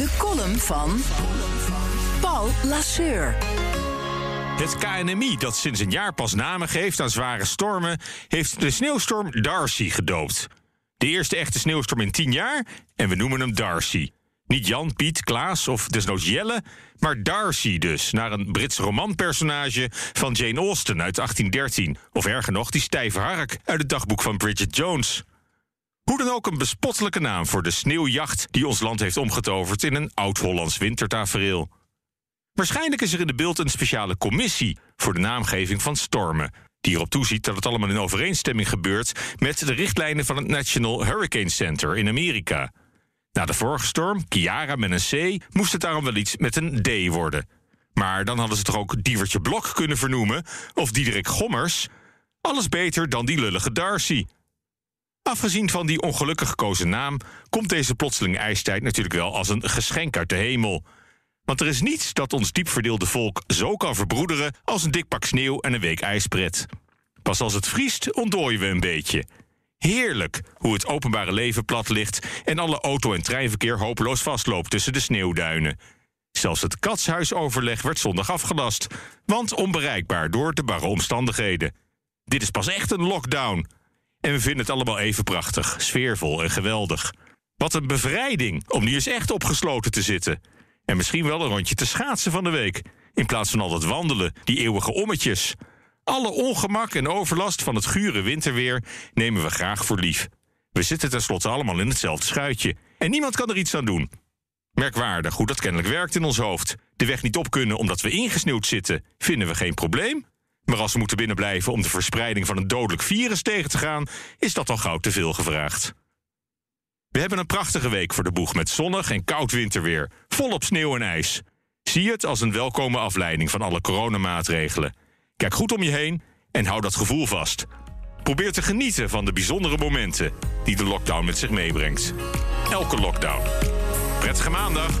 De column van Paul Lasseur. Het KNMI, dat sinds een jaar pas namen geeft aan zware stormen, heeft de sneeuwstorm Darcy gedoopt. De eerste echte sneeuwstorm in tien jaar en we noemen hem Darcy. Niet Jan, Piet, Klaas of desnoods Jelle, maar Darcy dus, naar een Brits romanpersonage van Jane Austen uit 1813. Of erger nog, die stijve hark uit het dagboek van Bridget Jones. Hoe dan ook een bespottelijke naam voor de sneeuwjacht die ons land heeft omgetoverd in een oud-Hollands wintertafereel. Waarschijnlijk is er in de beeld een speciale commissie voor de naamgeving van stormen, die erop toeziet dat het allemaal in overeenstemming gebeurt met de richtlijnen van het National Hurricane Center in Amerika. Na de vorige storm, Kiara met een C, moest het daarom wel iets met een D worden. Maar dan hadden ze toch ook Dievertje Blok kunnen vernoemen, of Diederik Gommers. Alles beter dan die lullige Darcy. Afgezien van die ongelukkig gekozen naam, komt deze plotseling ijstijd natuurlijk wel als een geschenk uit de hemel. Want er is niets dat ons diep verdeelde volk zo kan verbroederen als een dik pak sneeuw en een week ijspret. Pas als het vriest, ontdooien we een beetje. Heerlijk hoe het openbare leven plat ligt en alle auto- en treinverkeer hopeloos vastloopt tussen de sneeuwduinen. Zelfs het katshuisoverleg werd zondag afgelast, want onbereikbaar door de barre omstandigheden. Dit is pas echt een lockdown. En we vinden het allemaal even prachtig, sfeervol en geweldig. Wat een bevrijding om nu eens echt opgesloten te zitten. En misschien wel een rondje te schaatsen van de week. In plaats van al dat wandelen, die eeuwige ommetjes. Alle ongemak en overlast van het gure winterweer nemen we graag voor lief. We zitten tenslotte allemaal in hetzelfde schuitje. En niemand kan er iets aan doen. Merkwaardig hoe dat kennelijk werkt in ons hoofd. De weg niet op kunnen omdat we ingesneeuwd zitten, vinden we geen probleem. Maar als we moeten binnenblijven om de verspreiding van een dodelijk virus tegen te gaan, is dat al gauw te veel gevraagd. We hebben een prachtige week voor de boeg met zonnig en koud winterweer, volop sneeuw en ijs. Zie het als een welkome afleiding van alle coronamaatregelen. Kijk goed om je heen en hou dat gevoel vast. Probeer te genieten van de bijzondere momenten die de lockdown met zich meebrengt. Elke lockdown. Prettige maandag!